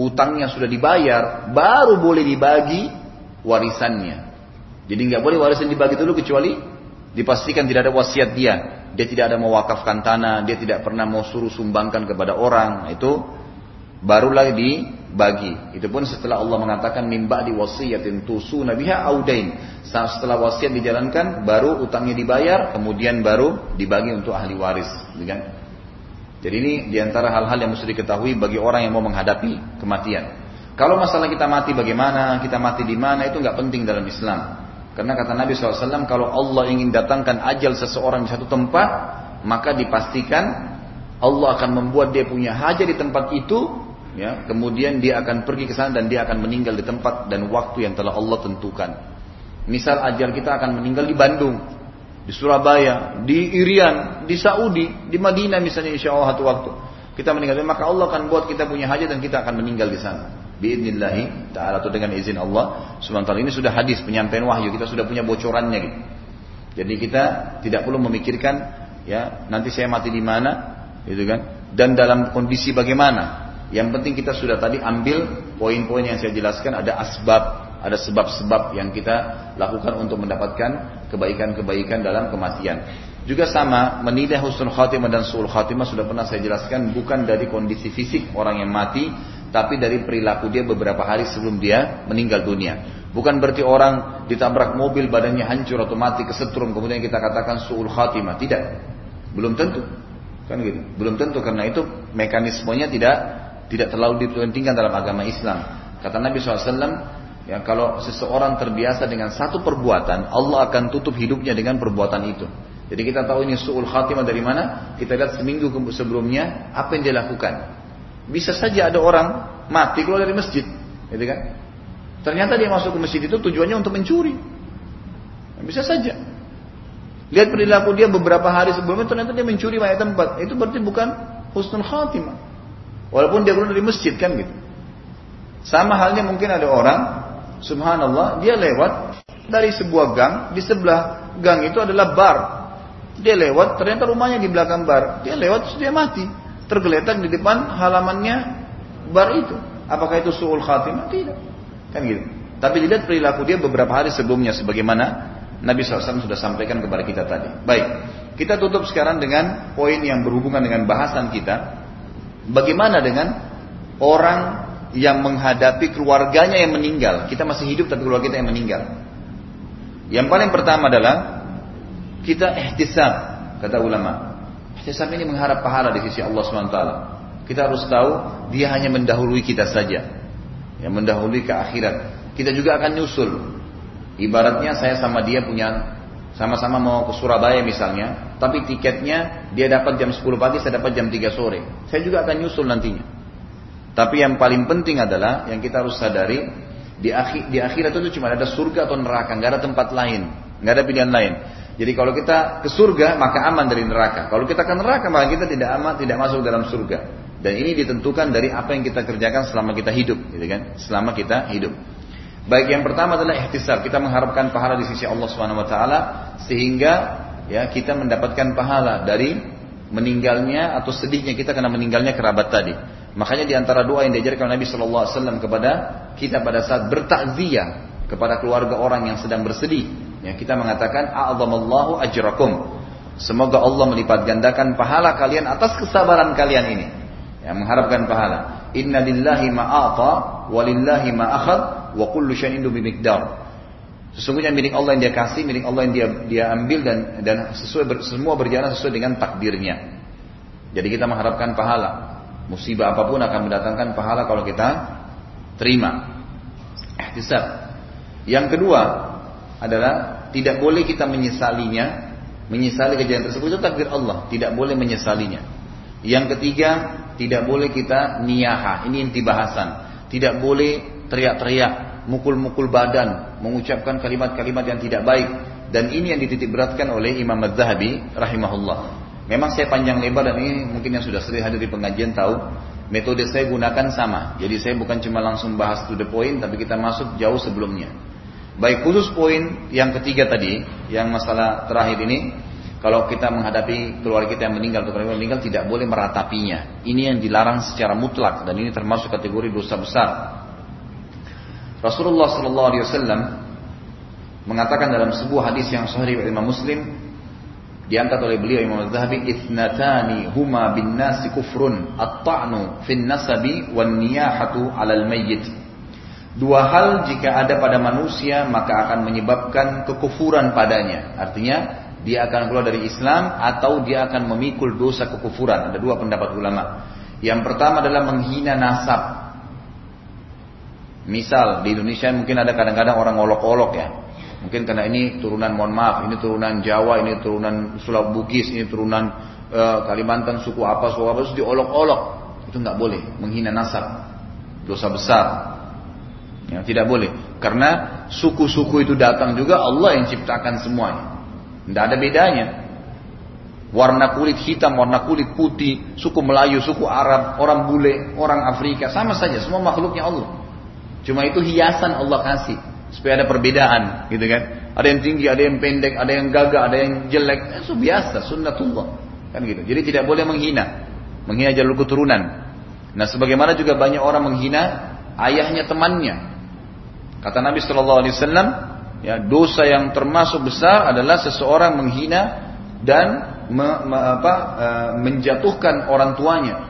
utangnya sudah dibayar, baru boleh dibagi warisannya. Jadi nggak boleh warisan dibagi dulu kecuali dipastikan tidak ada wasiat dia dia tidak ada mewakafkan tanah, dia tidak pernah mau suruh sumbangkan kepada orang, itu barulah dibagi. Itu pun setelah Allah mengatakan mimba di wasiyatin tusu nabiha audain. Setelah wasiat dijalankan, baru utangnya dibayar, kemudian baru dibagi untuk ahli waris. Gitu kan? Jadi ini di antara hal-hal yang mesti diketahui bagi orang yang mau menghadapi kematian. Kalau masalah kita mati bagaimana, kita mati di mana itu nggak penting dalam Islam. Karena kata Nabi SAW, kalau Allah ingin datangkan ajal seseorang di satu tempat, maka dipastikan Allah akan membuat dia punya hajat di tempat itu, ya, kemudian dia akan pergi ke sana dan dia akan meninggal di tempat dan waktu yang telah Allah tentukan. Misal ajal kita akan meninggal di Bandung, di Surabaya, di Irian, di Saudi, di Madinah misalnya insya Allah satu waktu. Kita meninggal, maka Allah akan buat kita punya hajat dan kita akan meninggal di sana biidnillahi ta'ala atau dengan izin Allah subhanahu ini sudah hadis penyampaian wahyu kita sudah punya bocorannya gitu. Jadi kita tidak perlu memikirkan ya nanti saya mati di mana gitu kan dan dalam kondisi bagaimana. Yang penting kita sudah tadi ambil poin-poin yang saya jelaskan ada asbab, ada sebab-sebab yang kita lakukan untuk mendapatkan kebaikan-kebaikan dalam kematian. Juga sama, menilai husnul khatimah dan suul khatimah sudah pernah saya jelaskan bukan dari kondisi fisik orang yang mati, tapi dari perilaku dia beberapa hari sebelum dia meninggal dunia. Bukan berarti orang ditabrak mobil badannya hancur atau mati kesetrum kemudian kita katakan suul khatimah. Tidak. Belum tentu. Kan gitu. Belum tentu karena itu mekanismenya tidak tidak terlalu dipentingkan dalam agama Islam. Kata Nabi SAW, ya kalau seseorang terbiasa dengan satu perbuatan, Allah akan tutup hidupnya dengan perbuatan itu. Jadi kita tahu ini suul khatimah dari mana? Kita lihat seminggu sebelumnya apa yang dia lakukan. Bisa saja ada orang mati keluar dari masjid, gitu kan? Ternyata dia masuk ke masjid itu tujuannya untuk mencuri. Bisa saja. Lihat perilaku dia beberapa hari sebelumnya ternyata dia mencuri banyak tempat. Itu berarti bukan husnul khatimah. Walaupun dia keluar dari masjid kan gitu. Sama halnya mungkin ada orang, subhanallah, dia lewat dari sebuah gang, di sebelah gang itu adalah bar. Dia lewat, ternyata rumahnya di belakang bar. Dia lewat, dia mati tergeletak di depan halamannya bar itu. Apakah itu suul khatimah? Tidak. Kan gitu. Tapi dilihat perilaku dia beberapa hari sebelumnya sebagaimana Nabi SAW sudah sampaikan kepada kita tadi. Baik, kita tutup sekarang dengan poin yang berhubungan dengan bahasan kita. Bagaimana dengan orang yang menghadapi keluarganya yang meninggal. Kita masih hidup tapi keluarga kita yang meninggal. Yang paling pertama adalah kita ihtisab, kata ulama. Ihtisab ini mengharap pahala di sisi Allah SWT. Kita harus tahu dia hanya mendahului kita saja. Yang mendahului ke akhirat. Kita juga akan nyusul. Ibaratnya saya sama dia punya sama-sama mau ke Surabaya misalnya, tapi tiketnya dia dapat jam 10 pagi, saya dapat jam 3 sore. Saya juga akan nyusul nantinya. Tapi yang paling penting adalah yang kita harus sadari di, akhir, di akhirat itu cuma ada surga atau neraka, nggak ada tempat lain, nggak ada pilihan lain. Jadi kalau kita ke surga maka aman dari neraka. Kalau kita ke neraka maka kita tidak aman, tidak masuk dalam surga. Dan ini ditentukan dari apa yang kita kerjakan selama kita hidup, gitu kan? Selama kita hidup. Baik yang pertama adalah ihtisab. Kita mengharapkan pahala di sisi Allah Subhanahu wa taala sehingga ya kita mendapatkan pahala dari meninggalnya atau sedihnya kita karena meninggalnya kerabat tadi. Makanya di antara doa yang diajarkan Nabi Shallallahu alaihi wasallam kepada kita pada saat bertakziah kepada keluarga orang yang sedang bersedih, Ya, kita mengatakan a'zamallahu ajrakum. Semoga Allah melipat gandakan pahala kalian atas kesabaran kalian ini. Ya, mengharapkan pahala. Inna lillahi ma'ata wa lillahi ma'akhad wa kullu syai'in bimiqdar. Sesungguhnya milik Allah yang dia kasih, milik Allah yang dia dia ambil dan dan sesuai semua berjalan sesuai dengan takdirnya. Jadi kita mengharapkan pahala. Musibah apa pun akan mendatangkan pahala kalau kita terima. Ihtisab. Yang kedua, adalah tidak boleh kita menyesalinya Menyesali kejadian tersebut itu takdir Allah, tidak boleh menyesalinya. Yang ketiga, tidak boleh kita niyaha, ini inti bahasan. Tidak boleh teriak-teriak, mukul-mukul badan, mengucapkan kalimat-kalimat yang tidak baik. Dan ini yang dititik beratkan oleh Imam Az-Zahabi rahimahullah. Memang saya panjang lebar dan ini mungkin yang sudah sering hadir di pengajian tahu metode saya gunakan sama. Jadi saya bukan cuma langsung bahas to the point, tapi kita masuk jauh sebelumnya. Baik khusus poin yang ketiga tadi, yang masalah terakhir ini, kalau kita menghadapi keluarga kita yang meninggal atau keluarga meninggal tidak boleh meratapinya. Ini yang dilarang secara mutlak dan ini termasuk kategori dosa besar. Rasulullah Sallallahu Alaihi Wasallam mengatakan dalam sebuah hadis yang sahih Imam Muslim diangkat oleh beliau Imam Az-Zahabi ithnatani huma bin nasi kufrun at-ta'nu fin nasabi wan niyahatu 'alal mayyit Dua hal jika ada pada manusia maka akan menyebabkan kekufuran padanya. Artinya dia akan keluar dari Islam atau dia akan memikul dosa kekufuran. Ada dua pendapat ulama. Yang pertama adalah menghina nasab. Misal di Indonesia mungkin ada kadang-kadang orang olok-olok ya. Mungkin karena ini turunan mohon maaf, ini turunan Jawa, ini turunan Sulawesi Bugis, ini turunan uh, Kalimantan suku apa suku apa, terus diolok-olok. Itu nggak boleh, menghina nasab. Dosa besar. Ya, tidak boleh. Karena suku-suku itu datang juga Allah yang ciptakan semuanya. Tidak ada bedanya. Warna kulit hitam, warna kulit putih, suku Melayu, suku Arab, orang bule, orang Afrika, sama saja. Semua makhluknya Allah. Cuma itu hiasan Allah kasih. Supaya ada perbedaan, gitu kan. Ada yang tinggi, ada yang pendek, ada yang gagah, ada yang jelek. Itu biasa, sunnatullah. Kan gitu. Jadi tidak boleh menghina. Menghina jalur keturunan. Nah sebagaimana juga banyak orang menghina ayahnya temannya. Kata Nabi Shallallahu Alaihi Wasallam, ya dosa yang termasuk besar adalah seseorang menghina dan me, me, apa, e, menjatuhkan orang tuanya.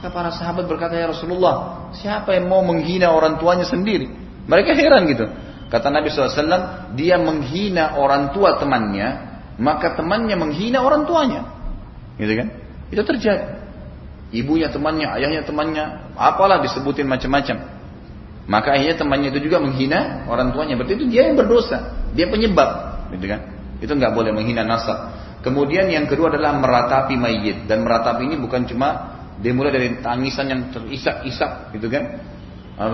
Maka para sahabat berkata ya Rasulullah, siapa yang mau menghina orang tuanya sendiri? Mereka heran gitu. Kata Nabi SAW, dia menghina orang tua temannya, maka temannya menghina orang tuanya. Gitu kan? Itu terjadi. Ibunya temannya, ayahnya temannya, apalah disebutin macam-macam. Maka akhirnya temannya itu juga menghina orang tuanya. Berarti itu dia yang berdosa. Dia penyebab. Gitu kan? Itu nggak boleh menghina nasab. Kemudian yang kedua adalah meratapi mayit. Dan meratapi ini bukan cuma dia mulai dari tangisan yang terisak-isak gitu kan.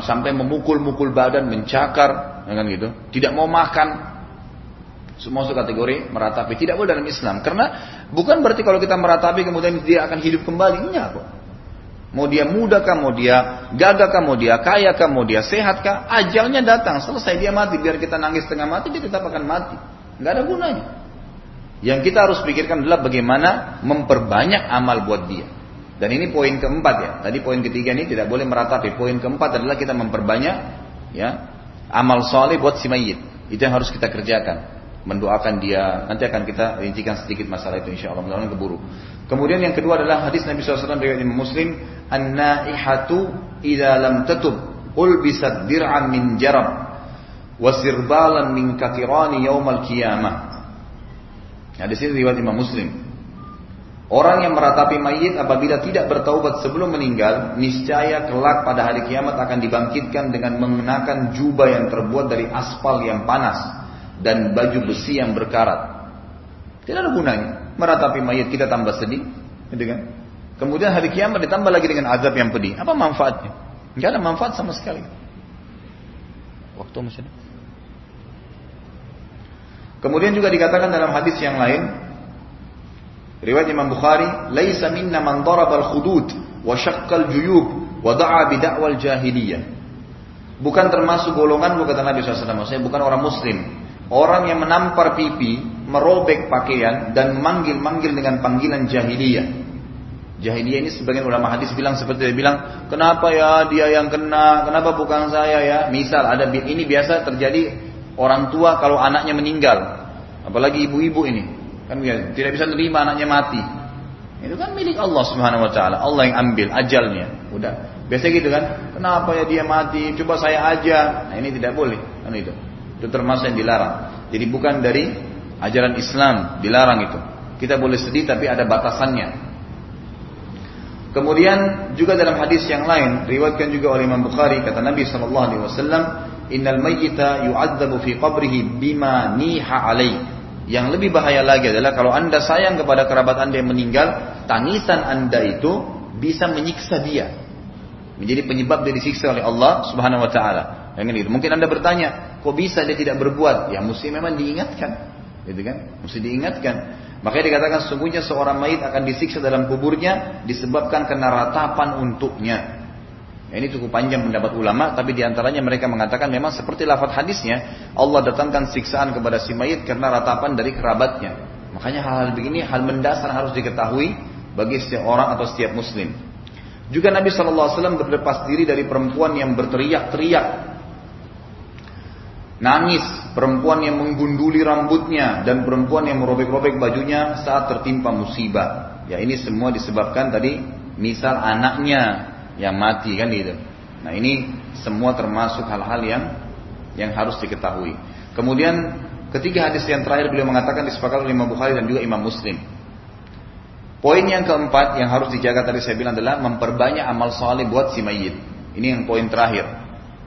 Sampai memukul-mukul badan, mencakar, ya kan gitu. Tidak mau makan, semua masuk kategori meratapi. Tidak boleh dalam Islam. Karena bukan berarti kalau kita meratapi kemudian dia akan hidup kembali. Enggak kok. Mau dia muda kah, mau dia gagah kah, mau dia kaya kah, mau dia sehat kah, ajalnya datang, selesai dia mati. Biar kita nangis setengah mati, dia tetap akan mati. Nggak ada gunanya. Yang kita harus pikirkan adalah bagaimana memperbanyak amal buat dia. Dan ini poin keempat ya. Tadi poin ketiga ini tidak boleh meratapi. Poin keempat adalah kita memperbanyak ya amal soleh buat si mayit. Itu yang harus kita kerjakan mendoakan dia. Nanti akan kita rincikan sedikit masalah itu insya Allah. Mudah-mudahan keburu. Kemudian yang kedua adalah hadis Nabi SAW dari Imam Muslim, an-naihatu idza lam tatub ulbisat dir'an min jarab wasirbalan min katirani yaumal qiyamah. Nah, di sini riwayat Imam Muslim. Orang yang meratapi mayit apabila tidak bertaubat sebelum meninggal, niscaya kelak pada hari kiamat akan dibangkitkan dengan mengenakan jubah yang terbuat dari aspal yang panas dan baju besi yang berkarat. Tidak ada gunanya. Meratapi mayat kita tambah sedih, gitu kan? Kemudian hari kiamat ditambah lagi dengan azab yang pedih. Apa manfaatnya? Tidak ada manfaat sama sekali. Waktu masih ada. Kemudian juga dikatakan dalam hadis yang lain, riwayat Imam Bukhari, "Laisa minna man daraba al-khudud wa syaqqa al-juyub wa da'a bi da'wal jahiliyah." Bukan termasuk golongan kata Nabi SAW. Saya bukan orang Muslim Orang yang menampar pipi, merobek pakaian dan manggil-manggil dengan panggilan jahiliyah. Jahiliyah ini sebagian ulama hadis bilang seperti dia bilang, kenapa ya dia yang kena, kenapa bukan saya ya? Misal ada ini biasa terjadi orang tua kalau anaknya meninggal, apalagi ibu-ibu ini, kan tidak bisa terima anaknya mati. Itu kan milik Allah Subhanahu wa taala. Allah yang ambil ajalnya. Udah. Biasa gitu kan? Kenapa ya dia mati? Coba saya aja. Nah, ini tidak boleh. Kan itu. Itu termasuk yang dilarang. Jadi bukan dari ajaran Islam dilarang itu. Kita boleh sedih tapi ada batasannya. Kemudian juga dalam hadis yang lain riwayatkan juga oleh Imam Bukhari kata Nabi sallallahu alaihi wasallam, "Innal mayyita yu'adzabu fi qabrihi bima niha alai." Yang lebih bahaya lagi adalah kalau anda sayang kepada kerabat anda yang meninggal, tangisan anda itu bisa menyiksa dia. Menjadi penyebab dia disiksa oleh Allah subhanahu wa ta'ala. Mungkin anda bertanya, kok bisa dia tidak berbuat? Ya mesti memang diingatkan. Gitu kan? Mesti diingatkan. Makanya dikatakan sesungguhnya seorang mayit akan disiksa dalam kuburnya disebabkan kena ratapan untuknya. Ya, ini cukup panjang pendapat ulama, tapi di antaranya mereka mengatakan memang seperti lafadz hadisnya, Allah datangkan siksaan kepada si mayit karena ratapan dari kerabatnya. Makanya hal-hal begini hal mendasar harus diketahui bagi setiap orang atau setiap muslim. Juga Nabi SAW berlepas diri dari perempuan yang berteriak-teriak, nangis, perempuan yang menggunduli rambutnya dan perempuan yang merobek-robek bajunya saat tertimpa musibah. Ya ini semua disebabkan tadi misal anaknya yang mati kan gitu. Nah ini semua termasuk hal-hal yang yang harus diketahui. Kemudian ketiga hadis yang terakhir beliau mengatakan disepakati oleh Imam Bukhari dan juga Imam Muslim. Poin yang keempat yang harus dijaga tadi saya bilang adalah memperbanyak amal soleh buat si mayit. Ini yang poin terakhir.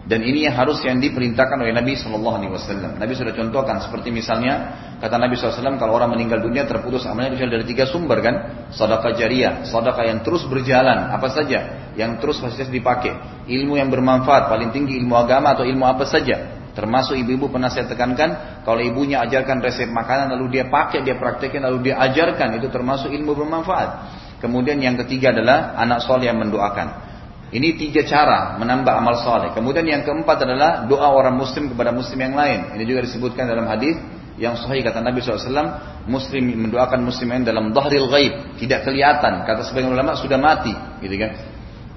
Dan ini yang harus yang diperintahkan oleh Nabi Shallallahu Alaihi Wasallam. Nabi sudah contohkan seperti misalnya kata Nabi SAW kalau orang meninggal dunia terputus amalnya kecuali dari tiga sumber kan, sedekah jariah, sedekah yang terus berjalan, apa saja yang terus fasilitas dipakai, ilmu yang bermanfaat, paling tinggi ilmu agama atau ilmu apa saja. Termasuk ibu-ibu pernah saya tekankan, kalau ibunya ajarkan resep makanan lalu dia pakai, dia praktekkan lalu dia ajarkan, itu termasuk ilmu bermanfaat. Kemudian yang ketiga adalah anak soleh yang mendoakan. Ini tiga cara menambah amal soleh. Kemudian yang keempat adalah doa orang muslim kepada muslim yang lain. Ini juga disebutkan dalam hadis yang sahih kata Nabi SAW, muslim mendoakan muslim lain dalam dhahril ghaib, tidak kelihatan. Kata sebagian ulama sudah mati, gitu kan?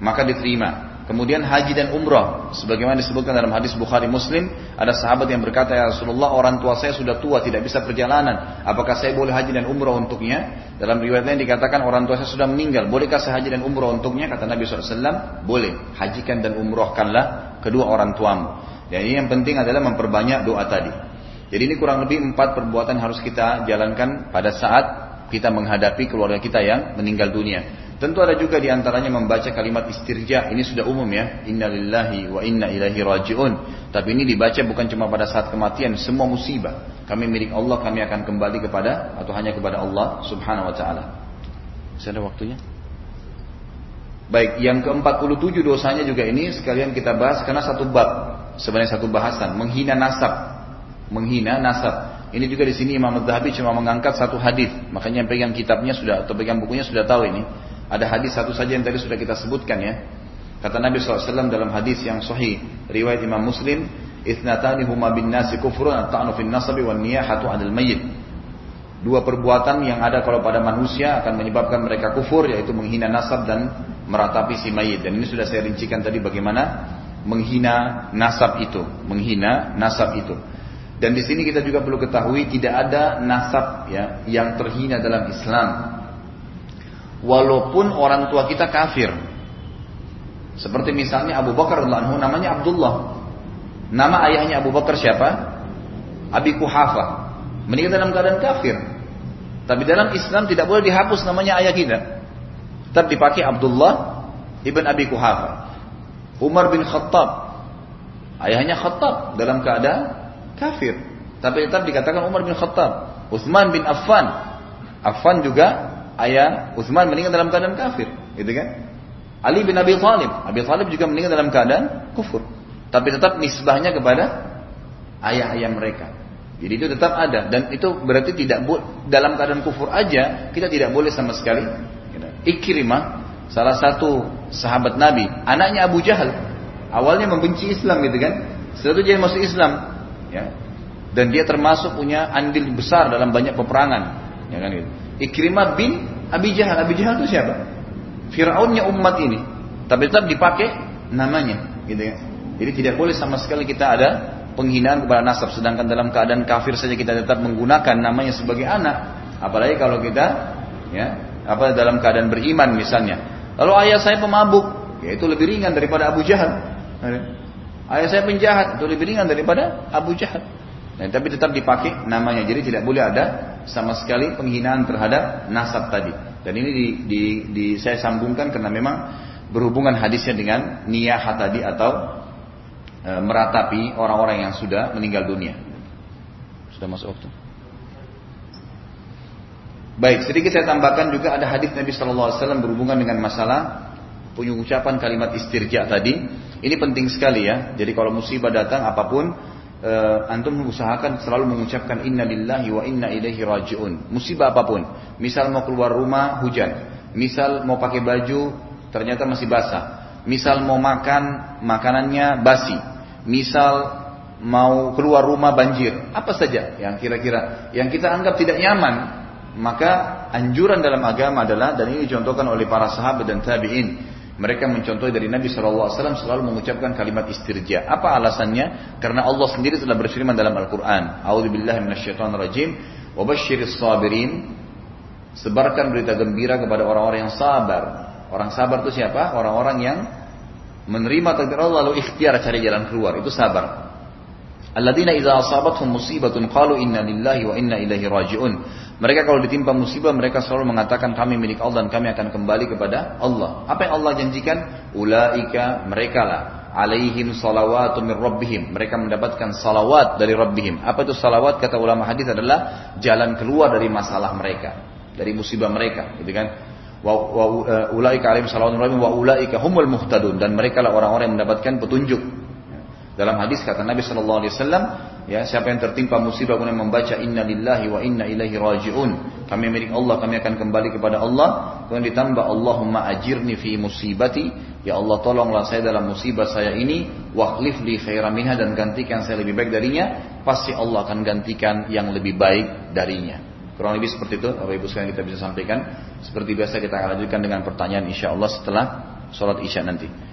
Maka diterima. Kemudian haji dan umrah, sebagaimana disebutkan dalam hadis Bukhari Muslim, ada sahabat yang berkata, ya Rasulullah orang tua saya sudah tua, tidak bisa perjalanan. Apakah saya boleh haji dan umrah untuknya? Dalam riwayat lain dikatakan orang tua saya sudah meninggal, bolehkah saya haji dan umrah untuknya? Kata Nabi SAW, boleh. Hajikan dan umrahkanlah kedua orang tuamu. Ini yang penting adalah memperbanyak doa tadi. Jadi ini kurang lebih empat perbuatan harus kita jalankan pada saat kita menghadapi keluarga kita yang meninggal dunia. Tentu ada juga di antaranya membaca kalimat istirja. Ini sudah umum ya. Innalillahi wa inna ilahi rajiun. Tapi ini dibaca bukan cuma pada saat kematian. Semua musibah. Kami milik Allah. Kami akan kembali kepada atau hanya kepada Allah subhanahu wa ta'ala. Masih ada waktunya? Baik, yang ke-47 dosanya juga ini sekalian kita bahas karena satu bab. Sebenarnya satu bahasan. Menghina nasab. Menghina nasab. Ini juga di sini Imam Zahabi cuma mengangkat satu hadis. Makanya yang pegang kitabnya sudah atau pegang bukunya sudah tahu ini. Ada hadis satu saja yang tadi sudah kita sebutkan ya. Kata Nabi SAW dalam hadis yang sahih, riwayat Imam Muslim, Ithnatani huma bin nasi kufrun at-ta'nu fin nasabi wan niyahatu 'anil mayyit. Dua perbuatan yang ada kalau pada manusia akan menyebabkan mereka kufur yaitu menghina nasab dan meratapi si mayit. Dan ini sudah saya rincikan tadi bagaimana menghina nasab itu, menghina nasab itu. Dan di sini kita juga perlu ketahui tidak ada nasab ya yang terhina dalam Islam walaupun orang tua kita kafir. Seperti misalnya Abu Bakar anhu namanya Abdullah. Nama ayahnya Abu Bakar siapa? Abi Kuhafa. Meninggal dalam keadaan kafir. Tapi dalam Islam tidak boleh dihapus namanya ayah kita. Tetap dipakai Abdullah ibn Abi Kuhafa. Umar bin Khattab. Ayahnya Khattab dalam keadaan kafir. Tapi tetap dikatakan Umar bin Khattab. Uthman bin Affan. Affan juga ayah Utsman meninggal dalam keadaan kafir, gitu kan? Ali bin Abi Thalib, Abi Thalib juga meninggal dalam keadaan kufur. Tapi tetap nisbahnya kepada ayah-ayah mereka. Jadi itu tetap ada dan itu berarti tidak dalam keadaan kufur aja kita tidak boleh sama sekali. Gitu. Ikrimah salah satu sahabat Nabi, anaknya Abu Jahal, awalnya membenci Islam gitu kan. Setelah itu dia masuk Islam, ya. Dan dia termasuk punya andil besar dalam banyak peperangan, ya kan gitu. Ikrimah bin Abi Jahal. Abi Jahal itu siapa? Fir'aunnya umat ini. Tapi tetap dipakai namanya. Gitu ya. Jadi tidak boleh sama sekali kita ada penghinaan kepada nasab. Sedangkan dalam keadaan kafir saja kita tetap menggunakan namanya sebagai anak. Apalagi kalau kita ya apa dalam keadaan beriman misalnya. Lalu ayah saya pemabuk, ya itu lebih ringan daripada Abu Jahal. Ayah saya penjahat, itu lebih ringan daripada Abu Jahal. Nah, tapi tetap dipakai namanya. Jadi tidak boleh ada sama sekali penghinaan terhadap nasab tadi. Dan ini di, di, di, saya sambungkan karena memang berhubungan hadisnya dengan niyah tadi atau e, meratapi orang-orang yang sudah meninggal dunia. Sudah masuk waktu. Baik, sedikit saya tambahkan juga ada hadis Nabi Shallallahu Alaihi Wasallam berhubungan dengan masalah pengucapan kalimat istirja tadi. Ini penting sekali ya. Jadi kalau musibah datang apa pun, uh, antum usahakan selalu mengucapkan inna lillahi wa inna ilaihi rajiun. Musibah apa pun. Misal mau keluar rumah hujan, misal mau pakai baju ternyata masih basah, misal mau makan makanannya basi, misal mau keluar rumah banjir, apa saja yang kira-kira yang kita anggap tidak nyaman, maka anjuran dalam agama adalah dan ini dicontohkan oleh para sahabat dan tabi'in. Mereka mencontoh dari Nabi SAW selalu mengucapkan kalimat istirja. Apa alasannya? Karena Allah sendiri telah berfirman dalam Al-Quran. Minasyaitonirrajim. Wabashiris sabirin. Sebarkan berita gembira kepada orang-orang yang sabar. Orang sabar itu siapa? Orang-orang yang menerima takdir Allah lalu ikhtiar cari jalan keluar. Itu sabar. Alladzina idza asabathum musibatun qalu inna lillahi wa inna ilaihi raji'un. Mereka kalau ditimpa musibah mereka selalu mengatakan kami milik Allah dan kami akan kembali kepada Allah. Apa yang Allah janjikan? Ulaika mereka lah alaihim salawatu min. Mereka mendapatkan salawat dari rabbihim. Apa itu salawat? Kata ulama hadis adalah jalan keluar dari masalah mereka, dari musibah mereka, gitu kan? Wa, uh, ulaika alaihim salawatu min wa ulaika humul muhtadun dan mereka lah orang-orang yang mendapatkan petunjuk. Dalam hadis kata Nabi Shallallahu Alaihi Wasallam, ya siapa yang tertimpa musibah kemudian membaca Inna Lillahi wa Inna Ilaihi Rajiun, kami milik Allah, kami akan kembali kepada Allah. Kemudian ditambah Allahumma ajirni fi musibati, ya Allah tolonglah saya dalam musibah saya ini, wakhlif li khairan minha dan gantikan saya lebih baik darinya, pasti Allah akan gantikan yang lebih baik darinya. Kurang lebih seperti itu, Bapak Ibu sekalian kita bisa sampaikan. Seperti biasa kita akan lanjutkan dengan pertanyaan insya Allah setelah sholat isya nanti.